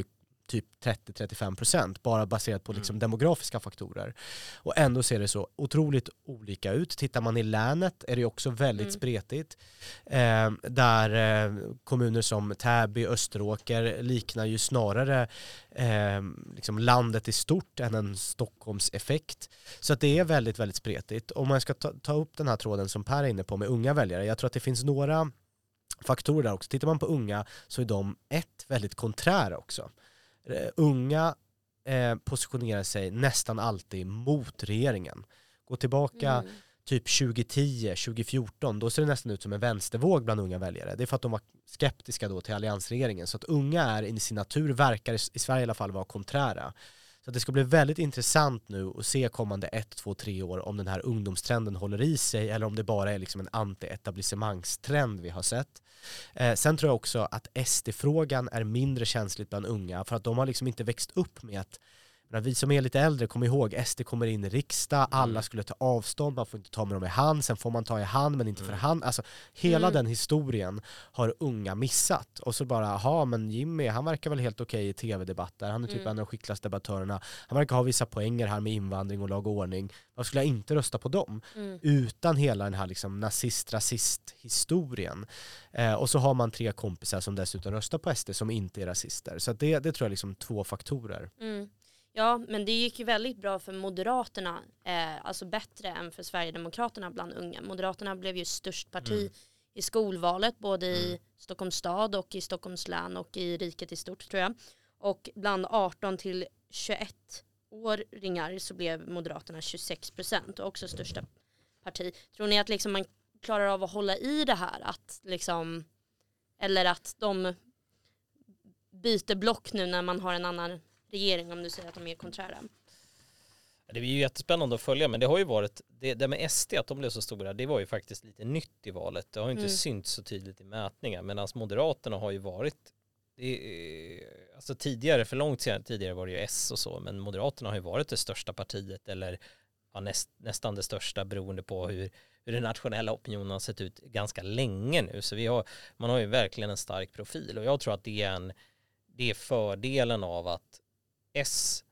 typ 30-35 procent bara baserat på liksom Mm. demografiska faktorer. Och ändå ser det så otroligt olika ut. Tittar man i länet är det också väldigt Mm. spretigt. Eh, där eh, kommuner som Täby, Österåker liknar ju snarare eh, liksom landet i stort än en Stockholmseffekt. Så att det är väldigt, väldigt spretigt. Om man ska ta, ta upp den här tråden som Per är inne på med unga väljare, jag tror att det finns några faktorer där också. Tittar man på unga så är de ett väldigt konträra också. Eh, unga eh, positionerar sig nästan alltid mot regeringen. Gå tillbaka Mm. typ 2010, 2014, då ser det nästan ut som en vänstervåg bland unga väljare. Det är för att de var skeptiska då till alliansregeringen. Så att unga är i sin natur, verkar i Sverige i alla fall vara konträra. Så att det ska bli väldigt intressant nu att se kommande ett, två, tre år om den här ungdomstrenden håller i sig eller om det bara är liksom en anti-etablissemangstrend vi har sett. Eh, sen tror jag också att SD-frågan är mindre känsligt bland unga för att de har liksom inte växt upp med att men vi som är lite äldre, kom ihåg, SD kommer in i riksdag, alla Mm. skulle ta avstånd, man får inte ta med dem i hand, sen får man ta i hand men inte för Mm. hand. Alltså hela Mm. den historien har unga missat. Och så bara, jaha men Jimmy, han verkar väl helt okej i tv-debatter, han är typ Mm. en av de skickligaste debatterna. Han verkar ha vissa poänger här med invandring och lag och ordning. Varför skulle jag inte rösta på dem? Mm. Utan hela den här liksom nazist-rasist-historien. Eh, och så har man tre kompisar som dessutom röstar på SD som inte är rasister. Så det, det tror jag är liksom två faktorer. Ja, men det gick ju väldigt bra för Moderaterna, eh, alltså bättre än för Sverigedemokraterna bland unga. Moderaterna blev ju störst parti Mm. i skolvalet, både i Mm. Stockholms stad och i Stockholms län och i riket i stort tror jag. Och bland 18 till 21 åringar så blev Moderaterna 26 procent och också största parti. Tror ni att liksom man klarar av att hålla i det här? Att liksom, eller att de byter block nu när man har en annan regering om du säger att de är konträra. Det blir ju jättespännande att följa men det har ju varit, det, det med SD att de blev så stora, det var ju faktiskt lite nytt i valet. Det har ju inte Mm. synts så tydligt i mätningar medan Moderaterna har ju varit det, alltså tidigare, för långt sedan, tidigare var det ju S och så, men Moderaterna har ju varit det största partiet eller ja, näst, nästan det största beroende på hur, hur den nationella opinionen har sett ut ganska länge nu. Så vi har, man har ju verkligen en stark profil och jag tror att det är, en, det är fördelen av att S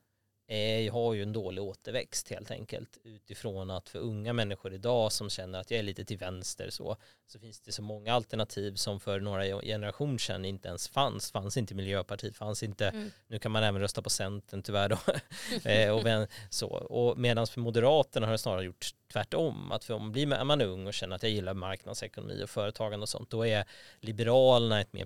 eh, har ju en dålig återväxt helt enkelt utifrån att för unga människor idag som känner att jag är lite till vänster så, så finns det så många alternativ som för några generationer sedan inte ens fanns. Fanns inte Miljöpartiet, fanns inte, Mm. nu kan man även rösta på Centern tyvärr då. [laughs] [laughs] eh, och vän, så. och medan för Moderaterna har det snarare gjort tvärtom. Att för om blir man, är man ung och känner att jag gillar marknadsekonomi och företagande och sånt, då är Liberalerna ett mer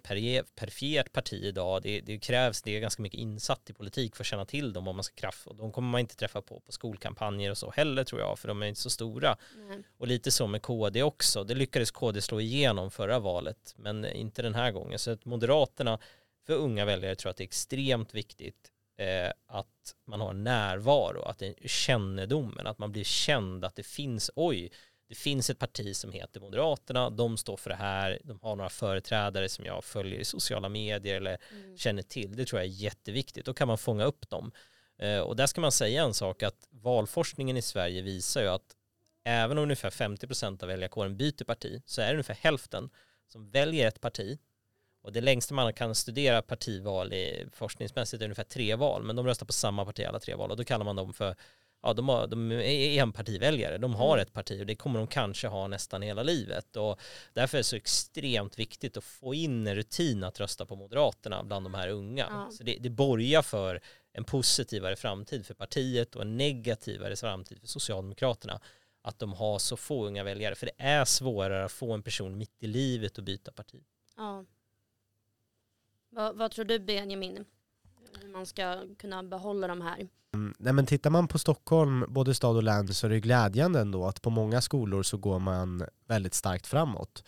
perifert parti idag. Det, det krävs, det är ganska mycket insatt i politik för att känna till dem om man ska kraft och de kommer man inte träffa på på skolkampanjer och så heller tror jag, för de är inte så stora. Nej. Och lite så med KD också. Det lyckades KD slå igenom förra valet, men inte den här gången. Så att Moderaterna, för unga väljare, tror jag att det är extremt viktigt eh, att man har närvaro, att det är kännedomen, att man blir känd, att det finns, oj, det finns ett parti som heter Moderaterna, de står för det här, de har några företrädare som jag följer i sociala medier eller Mm. känner till. Det tror jag är jätteviktigt. Då kan man fånga upp dem. Eh, Och där ska man säga en sak att valforskningen i Sverige visar ju att även om ungefär 50% av väljarkåren byter parti så är det ungefär hälften som väljer ett parti och det längsta man kan studera partival i forskningsmässigt är ungefär tre val men de röstar på samma parti alla tre val och då kallar man dem för ja, de, har, de är enpartiväljare, de har Mm. ett parti och det kommer de kanske ha nästan hela livet och därför är det så extremt viktigt att få in en rutin att rösta på Moderaterna bland de här unga. Ja. Så det, det borgar för en positivare framtid för partiet och en negativare framtid för Socialdemokraterna att de har så få unga väljare för det är svårare att få en person mitt i livet att byta parti. Ja. Vad, vad tror du Benjamin? Hur man ska kunna behålla de här? Mm, Nej, men tittar man på Stockholm, både stad och län, så är det glädjande ändå att på många skolor så går man väldigt starkt framåt.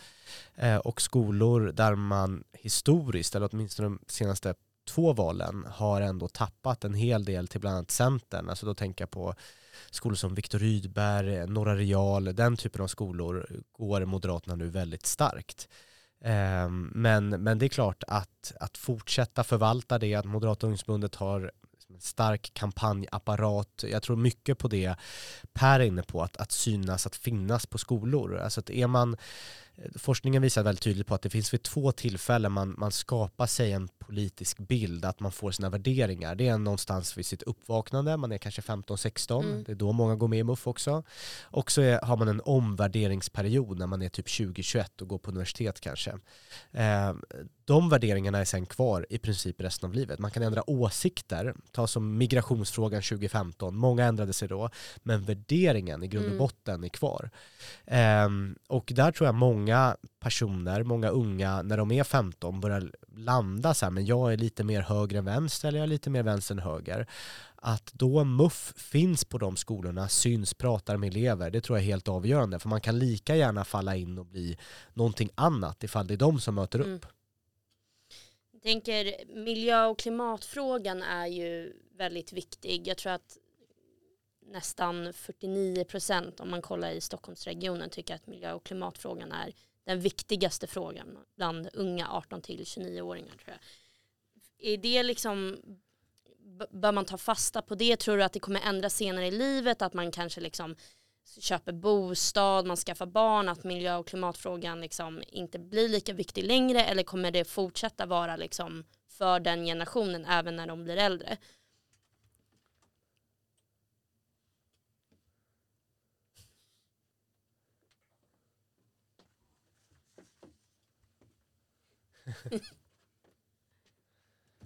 Eh, och skolor där man historiskt, eller åtminstone de senaste två valen, har ändå tappat en hel del till bland annat Centern. Alltså då tänker jag på skolor som Viktor Rydberg, Norra Real, den typen av skolor går Moderaterna nu väldigt starkt. Ehm, men, men det är klart att, att fortsätta förvalta det, att Moderata ungdomsförbundet har liksom en stark kampanjapparat. Jag tror mycket på det Per är inne på, att, att synas, att finnas på skolor. Alltså att är man forskningen visar väldigt tydligt på att det finns vid två tillfällen man, man skapar sig en politisk bild, att man får sina värderingar. Det är någonstans vid sitt uppvaknande, man är kanske 15-16, mm. det är då många går med i MUF också. Och så är, har man en omvärderingsperiod när man är typ 20-21 och går på universitet kanske. Eh, de värderingarna är sen kvar i princip resten av livet. Man kan ändra åsikter, ta som migrationsfrågan 2015, många ändrade sig då, men värderingen i grund och mm. botten är kvar. Um, och där tror jag många personer, många unga, när de är 15 börjar landa så här, men jag är lite mer höger än vänster eller jag är lite mer vänster än höger. Att då MUF finns på de skolorna, syns, pratar med elever, det tror jag är helt avgörande. För man kan lika gärna falla in och bli någonting annat ifall det är de som möter upp. Mm. Jag tänker miljö och klimatfrågan är ju väldigt viktig. Jag tror att nästan 49 procent om man kollar i Stockholmsregionen tycker att miljö och klimatfrågan är den viktigaste frågan bland unga 18 till 29-åringar tror jag. Är det liksom, bör man ta fasta på det? Tror du att det kommer ändras senare i livet? Att man kanske liksom köper bostad, man skaffar barn, att miljö och klimatfrågan liksom inte blir lika viktig längre eller kommer det fortsätta vara liksom för den generationen även när de blir äldre?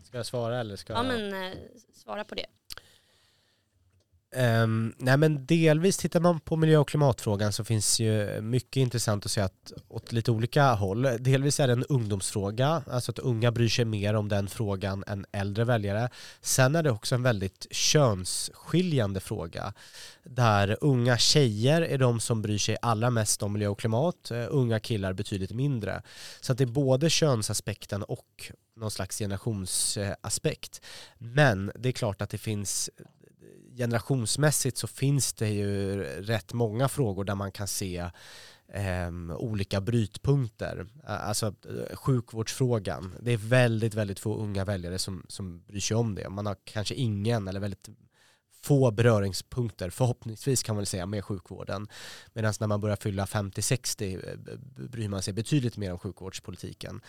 Ska jag svara eller ska ja, jag? Ja men eh, svara på det. Um, nej men delvis tittar man på miljö och klimatfrågan så finns ju mycket intressant att se att åt lite olika håll. Delvis är det en ungdomsfråga, alltså att unga bryr sig mer om den frågan än äldre väljare. Sen är det också en väldigt könsskiljande fråga där unga tjejer är de som bryr sig allra mest om miljö och klimat, eh, unga killar betydligt mindre. Så att det är både könsaspekten och någon slags generationsaspekt. Men det är klart att det finns generationsmässigt så finns det ju rätt många frågor där man kan se eh, olika brytpunkter. Alltså eh, sjukvårdsfrågan, det är väldigt, väldigt få unga väljare som, som bryr sig om det. Man har kanske ingen eller väldigt få beröringspunkter, förhoppningsvis kan man säga, med sjukvården. Medan när man börjar fylla 50-60 eh, bryr man sig betydligt mer om sjukvårdspolitiken.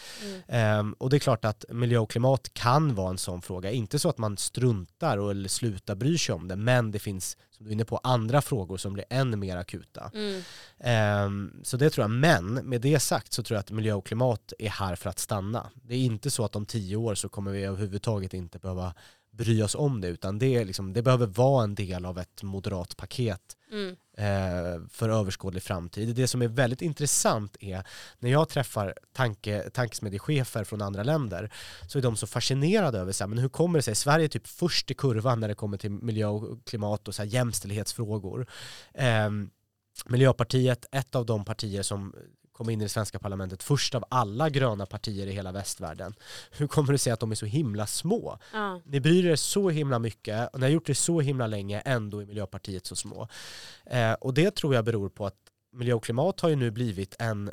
Mm. Um, och det är klart att miljö och klimat kan vara en sån fråga. Inte så att man struntar och, eller slutar bry sig om det, men det finns, som du är inne på, andra frågor som blir än mer akuta. Mm. Um, så det tror jag. Men med det sagt så tror jag att miljö och klimat är här för att stanna. Det är inte så att om tio år så kommer vi överhuvudtaget inte behöva bry oss om det utan det, är liksom, det behöver vara en del av ett moderat paket mm. eh, för överskådlig framtid. Det som är väldigt intressant är när jag träffar tanke, tankesmedjechefer från andra länder så är de så fascinerade över så här, men hur kommer det sig, Sverige är typ först i kurvan när det kommer till miljö och klimat och så här, jämställdhetsfrågor. Eh, Miljöpartiet, ett av de partier som kom in i det svenska parlamentet först av alla gröna partier i hela västvärlden. Hur kommer det sig att de är så himla små? Ja. Ni bryr er så himla mycket och ni har gjort det så himla länge, ändå är Miljöpartiet så små. Eh, och det tror jag beror på att miljö och klimat har ju nu blivit en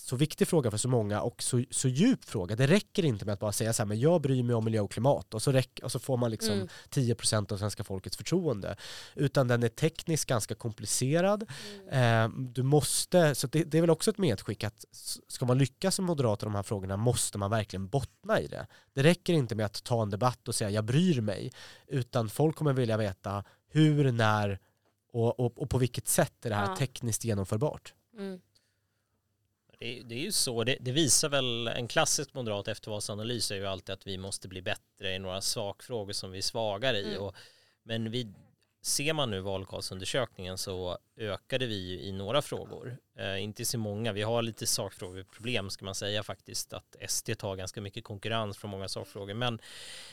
så viktig fråga för så många och så, så djup fråga. Det räcker inte med att bara säga så här, men jag bryr mig om miljö och klimat och så, räck, och så får man liksom mm. 10% av svenska folkets förtroende. Utan den är tekniskt ganska komplicerad. Mm. Eh, du måste, så det, det, är väl också ett medskick att ska man lyckas som moderat i de här frågorna måste man verkligen bottna i det. Det räcker inte med att ta en debatt och säga jag bryr mig, utan folk kommer vilja veta hur, när och, och, och på vilket sätt är det här ja. tekniskt genomförbart. Mm. Det, det, är ju så, det, det, visar väl en klassisk moderat eftervalsanalys är ju alltid att vi måste bli bättre i några sakfrågor som vi är svagare i. Mm. Och, men vi, ser man nu valkarlsundersökningen så ökade vi i några frågor. Eh, inte så många, vi har lite sakfrågeproblem ska man säga faktiskt. Att SD tar ganska mycket konkurrens från många sakfrågor. Men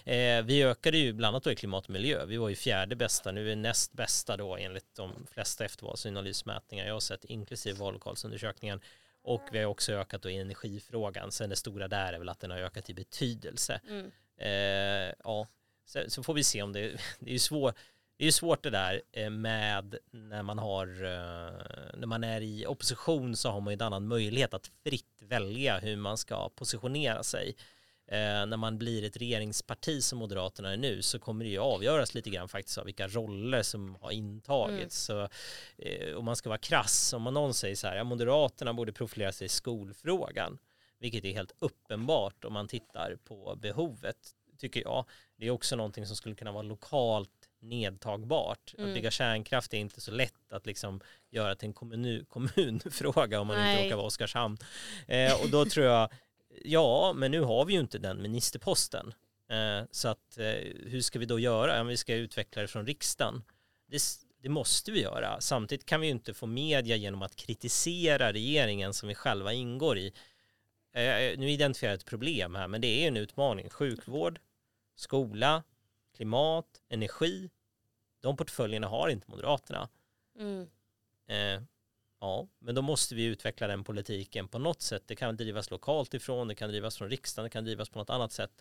eh, vi ökade ju bland annat då i klimat och miljö. Vi var ju fjärde bästa, nu är vi näst bästa då enligt de flesta eftervalsanalysmätningar jag har sett, inklusive valkarlsundersökningen. Och vi har också ökat då i energifrågan. Sen det stora där är väl att den har ökat i betydelse. Mm. Eh, ja, så, så, får vi se om det, [laughs] det är ju svårt. Det är svårt det där eh, med när man har eh, när man är i opposition så har man ju en annan möjlighet att fritt välja hur man ska positionera sig. Eh, när man blir ett regeringsparti som Moderaterna är nu så kommer det ju avgöras lite grann faktiskt av vilka roller som har intagits. Mm. Så, eh, om man ska vara krass, om man någon säger så här, ja, Moderaterna borde profilera sig i skolfrågan, vilket är helt uppenbart om man tittar på behovet, tycker jag. Det är också någonting som skulle kunna vara lokalt nedtagbart. Mm. Att bygga kärnkraft är inte så lätt att liksom göra till en kommun, [laughs] kommunfråga om man Nej. inte råkar vara Oskarshamn. Eh, och då tror jag, ja, men nu har vi ju inte den ministerposten. Eh, så att eh, hur ska vi då göra? Vi ska utveckla det från riksdagen. Det, det måste vi göra. Samtidigt kan vi ju inte få media genom att kritisera regeringen som vi själva ingår i. Eh, nu identifierar jag ett problem här, men det är en utmaning. Sjukvård, skola, klimat, energi. De portföljerna har inte Moderaterna. Mm. Ja, men då måste vi utveckla den politiken på något sätt. Det kan drivas lokalt ifrån, det kan drivas från riksdagen, det kan drivas på något annat sätt.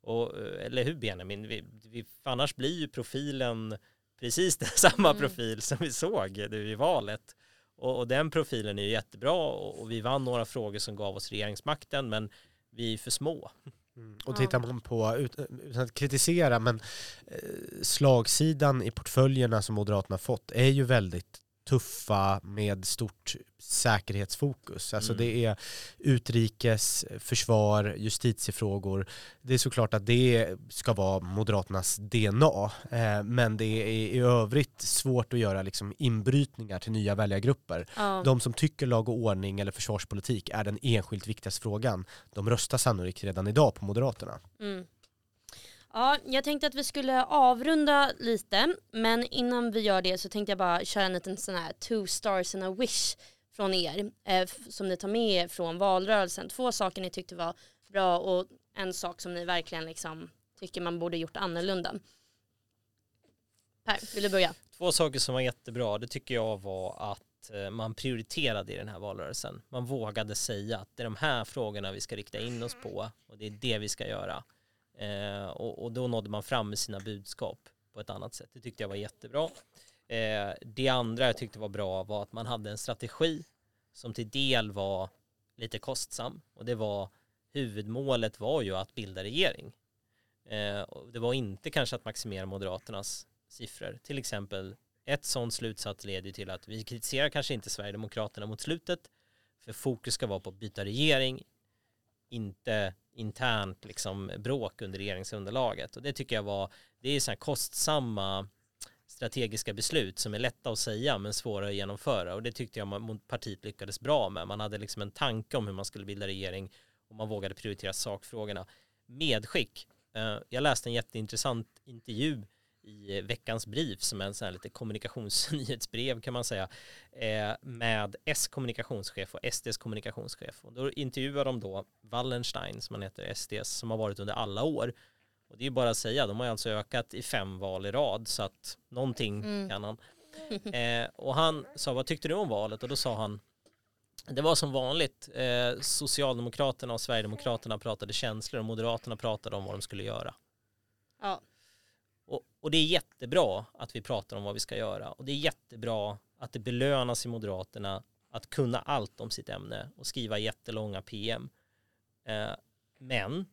Och, eh, eller hur Benjamin? Vi, vi, annars blir ju profilen precis [laughs] den samma mm. profil som vi såg nu i valet. Och, och, den profilen är ju jättebra och, och vi vann några frågor som gav oss regeringsmakten men vi är för små. Mm. Och tittar man på, utan att kritisera, men eh, slagsidan i portföljerna som Moderaterna fått är ju väldigt tuffa med stort säkerhetsfokus. Alltså mm. det är utrikes, försvar, justitiefrågor. Det är såklart att det ska vara Moderaternas DNA, eh, men det är i övrigt svårt att göra liksom inbrytningar till nya väljargrupper. Ja. De som tycker lag och ordning eller försvarspolitik är den enskilt viktigaste frågan. De röstar sannolikt redan idag på Moderaterna. Mm. Ja, jag tänkte att vi skulle avrunda lite, men innan vi gör det så tänkte jag bara köra en liten sån här two stars and a wish från er eh, som ni tar med er från valrörelsen. Två saker ni tyckte var bra och en sak som ni verkligen liksom tycker man borde gjort annorlunda. Per, vill du börja? Två saker som var jättebra, det tycker jag var att eh, man prioriterade i den här valrörelsen. Man vågade säga att det är de här frågorna vi ska rikta in oss på och det är det vi ska göra. Eh, och, och, då nådde man fram med sina budskap på ett annat sätt. Det tyckte jag var jättebra. Eh, det andra jag tyckte var bra var att man hade en strategi som till del var lite kostsam och det var huvudmålet var ju att bilda regering. Eh, och det var inte kanske att maximera Moderaternas siffror. Till exempel ett sådant slutsats leder till att vi kritiserar kanske inte Sverigedemokraterna mot slutet för fokus ska vara på att byta regering, inte internt liksom bråk under regeringsunderlaget och det tycker jag var det är så här kostsamma strategiska beslut som är lätta att säga men svåra att genomföra och det tyckte jag partiet lyckades bra med. Man hade liksom en tanke om hur man skulle bilda regering och man vågade prioritera sakfrågorna. Medskick. Eh, jag läste en jätteintressant intervju i veckans brief som är en sån här lite kommunikationsnyhetsbrev kan man säga eh, med S kommunikationschef och SDs kommunikationschef. Och då intervjuar de då Wallenstein som han heter SDs som har varit under alla år. Och det är bara att säga de har alltså ökat i fem val i rad så att någonting mm. kan han. [laughs] Eh, och han sa vad tyckte du om valet? Och då sa han det var som vanligt eh, Socialdemokraterna och Sverigedemokraterna pratade känslor och Moderaterna pratade om vad de skulle göra. Ja och, och, det är jättebra att vi pratar om vad vi ska göra och det är jättebra att det belönas i Moderaterna att kunna allt om sitt ämne och skriva jättelånga PM. Eh, men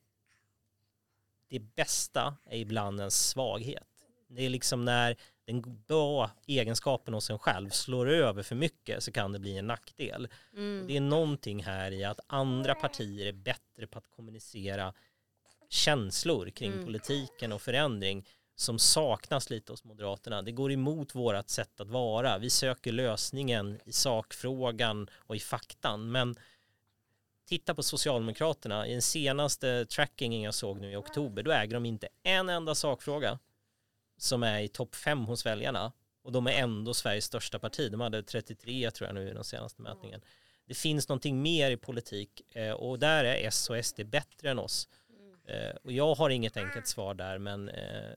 det bästa är ibland en svaghet. Det är liksom när den bra egenskapen hos en själv slår över för mycket så kan det bli en nackdel. Mm. Det är någonting här i att andra partier är bättre på att kommunicera känslor kring mm. politiken och förändring som saknas lite hos Moderaterna. Det går emot vårat sätt att vara. Vi söker lösningen i sakfrågan och i faktan. Men titta på Socialdemokraterna. I den senaste trackingen jag såg nu i oktober, då äger de inte en enda sakfråga som är i topp fem hos väljarna. Och de är ändå Sveriges största parti. De hade 33 tror jag nu i den senaste mätningen. Det finns någonting mer i politik eh, och där är S och SD bättre än oss. Eh, och jag har inget enkelt svar där men eh,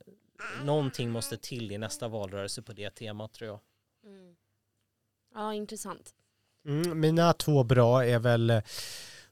någonting måste till i nästa valrörelse på det temat tror jag. Mm. Ja, intressant. Mm, mina två bra är väl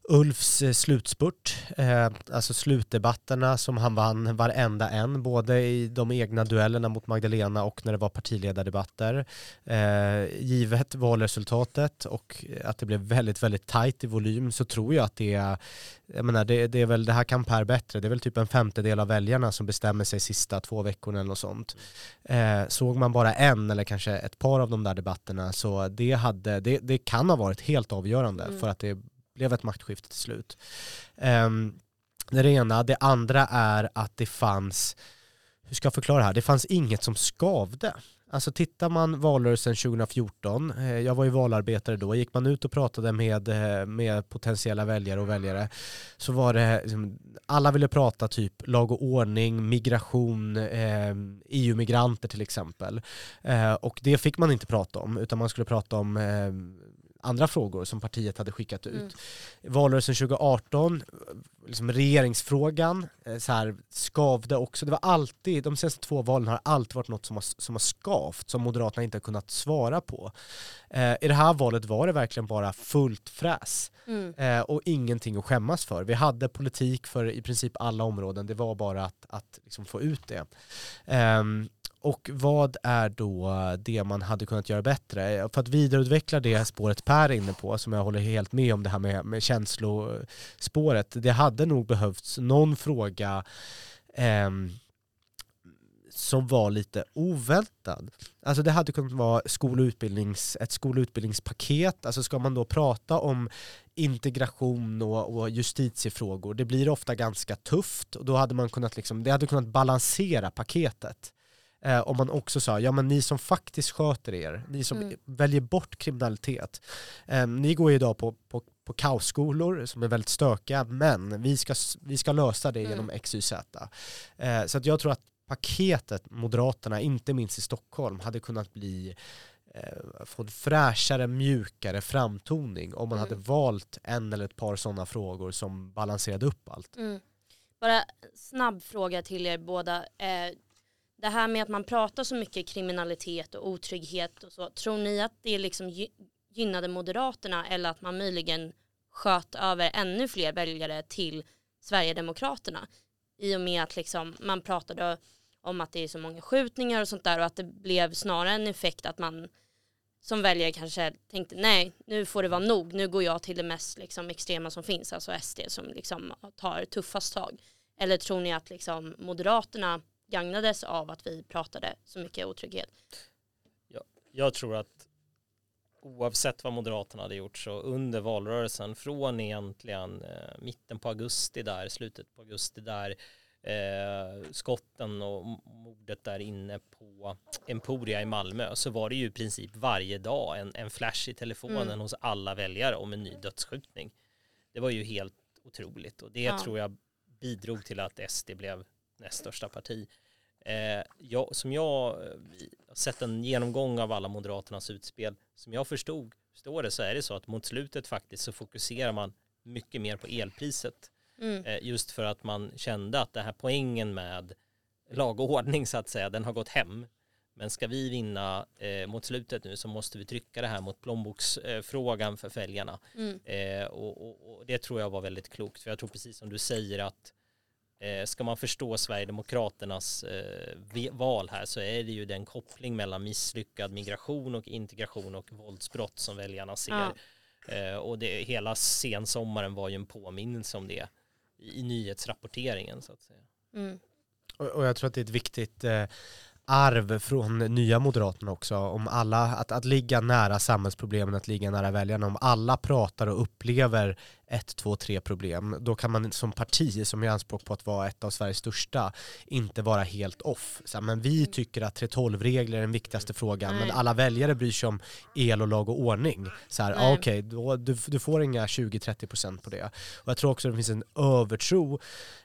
Ulfs eh, slutspurt, eh, alltså slutdebatterna som han vann varenda en, både i de egna duellerna mot Magdalena och när det var partiledardebatter. Eh, givet valresultatet och att det blev väldigt, väldigt tajt i volym så tror jag att det är, jag menar, det, det är väl, det här kan Per bättre, det är väl typ en femtedel av väljarna som bestämmer sig sista två veckorna eller något sånt. Eh, såg man bara en eller kanske ett par av de där debatterna så det, hade, det, det kan ha varit helt avgörande mm. för att det blev ett maktskifte till slut. Um, det är det ena. Det andra är att det fanns, hur ska jag förklara det här, det fanns inget som skavde. Alltså tittar man valrörelsen 2014, eh, jag var ju valarbetare då, gick man ut och pratade med, eh, med potentiella väljare och väljare så var det, liksom, alla ville prata typ lag och ordning, migration, ehm, e EU-migranter till exempel. Eh, och det fick man inte prata om, utan man skulle prata om ehm, andra frågor som partiet hade skickat ut. Mm. Valrörelsen 2018, liksom regeringsfrågan eh, så här, skavde också. Det var alltid, de senaste två valen har alltid varit något som har, som har skavt, som Moderaterna inte har kunnat svara på. Eh, I det här valet var det verkligen bara fullt fräs mm. eh, och ingenting att skämmas för. Vi hade politik för i princip alla områden, det var bara att, att liksom få ut det. Um, och vad är då det man hade kunnat göra bättre? För att vidareutveckla det spåret Per är inne på, som jag håller helt med om det här med, med känslospåret, det hade nog behövts någon fråga eh, som var lite oväntad. Alltså det hade kunnat vara skol ett skolutbildningspaket, alltså ska man då prata om integration och, och justitiefrågor, det blir ofta ganska tufft och då hade man kunnat liksom, det hade kunnat balansera paketet eh, om man också sa, ja men ni som faktiskt sköter er, ni som mm. väljer bort kriminalitet, eh, ni går ju idag på, på, på kaosskolor som är väldigt stökiga, men vi ska, vi ska lösa det mm. genom XYZ. Eh, så att jag tror att paketet Moderaterna, inte minst i Stockholm, hade kunnat bli eh, få en fräschare, mjukare framtoning om man mm. hade valt en eller ett par sådana frågor som balanserade upp allt. Mm. Bara snabb fråga till er båda. Eh, det här med att man pratar så mycket kriminalitet och otrygghet och så, tror ni att det liksom gynnade Moderaterna eller att man möjligen sköt över ännu fler väljare till Sverigedemokraterna i och med att liksom man pratade om att det är så många skjutningar och sånt där och att det blev snarare en effekt att man som väljare kanske tänkte nej nu får det vara nog, nu går jag till det mest liksom, extrema som finns, alltså SD som liksom tar tuffast tag. Eller tror ni att liksom, Moderaterna gagnades av att vi pratade så mycket otrygghet. Ja, jag tror att oavsett vad Moderaterna hade gjort så under valrörelsen från egentligen eh, mitten på augusti där, slutet på augusti där, eh, skotten och mordet där inne på Emporia i Malmö så var det ju i princip varje dag en, en flash i telefonen mm. hos alla väljare om en ny dödsskjutning. Det var ju helt otroligt och det ja. tror jag bidrog till att SD blev näst största parti. Eh, jag, som jag eh, har sett en genomgång av alla Moderaternas utspel, som jag förstod, förstår det så är det så att mot slutet faktiskt så fokuserar man mycket mer på elpriset. Mm. Eh, just för att man kände att det här poängen med lag och ordning så att säga, den har gått hem. Men ska vi vinna eh, mot slutet nu så måste vi trycka det här mot plånboksfrågan eh, för väljarna. Mm. Eh, och, och, och, det tror jag var väldigt klokt. För jag tror precis som du säger att ska man förstå Sverigedemokraternas eh, val här så är det ju den koppling mellan misslyckad migration och integration och våldsbrott som väljarna ser. Ja. Eh, och det, hela sensommaren var ju en påminnelse om det i, i nyhetsrapporteringen så att säga. Mm. Och, och, jag tror att det är ett viktigt eh, arv från nya Moderaterna också, om alla, att, att ligga nära samhällsproblemen, att ligga nära väljarna, om alla pratar och upplever ett, två, tre problem, då kan man som parti som är anspråk på att vara ett av Sveriges största inte vara helt off. Så, men vi mm. tycker att 3.12-regler är den viktigaste frågan, Nej. men alla väljare bryr sig om el och lag och ordning. Så här, ah, okej, okay, du, du får inga 20-30% på det. Och jag tror också att det finns en övertro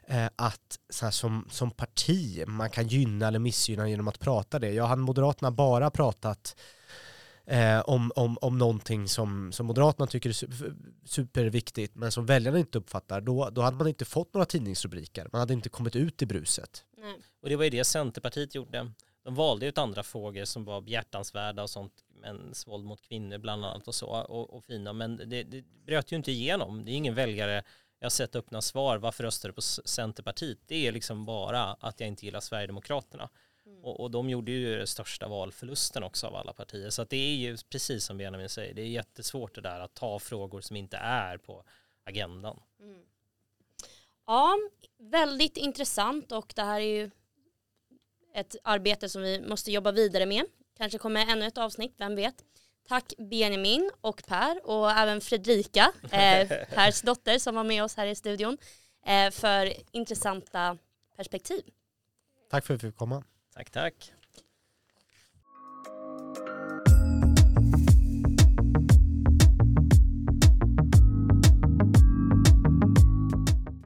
eh, att så här, som, som parti, man kan gynna eller missgynna genom att prata det. Jag har Moderaterna bara pratat eh, om, om, om någonting som, som Moderaterna tycker är superviktigt men som väljarna inte uppfattar, då, då hade man inte fått några tidningsrubriker. Man hade inte kommit ut i bruset. Nej. Och det var ju det Centerpartiet gjorde. De valde ut andra frågor som var behjärtansvärda och sånt mäns våld mot kvinnor bland annat och så och, och fina men det, det bröt ju inte igenom. Det är ingen väljare jag har sett öppna svar varför röstar du på Centerpartiet? Det är liksom bara att jag inte gillar Sverigedemokraterna. Mm. Och, och, de gjorde ju den största valförlusten också av alla partier. Så att det är ju precis som Benjamin säger, det är jättesvårt det där att ta frågor som inte är på agendan. Mm. Ja, väldigt intressant och det här är ju ett arbete som vi måste jobba vidare med. Kanske kommer ännu ett avsnitt, vem vet. Tack Benjamin och Per och även Fredrika, [laughs] eh, Pers dotter som var med oss här i studion, eh, för intressanta perspektiv. Tack för att vi fick komma. Tack, tack.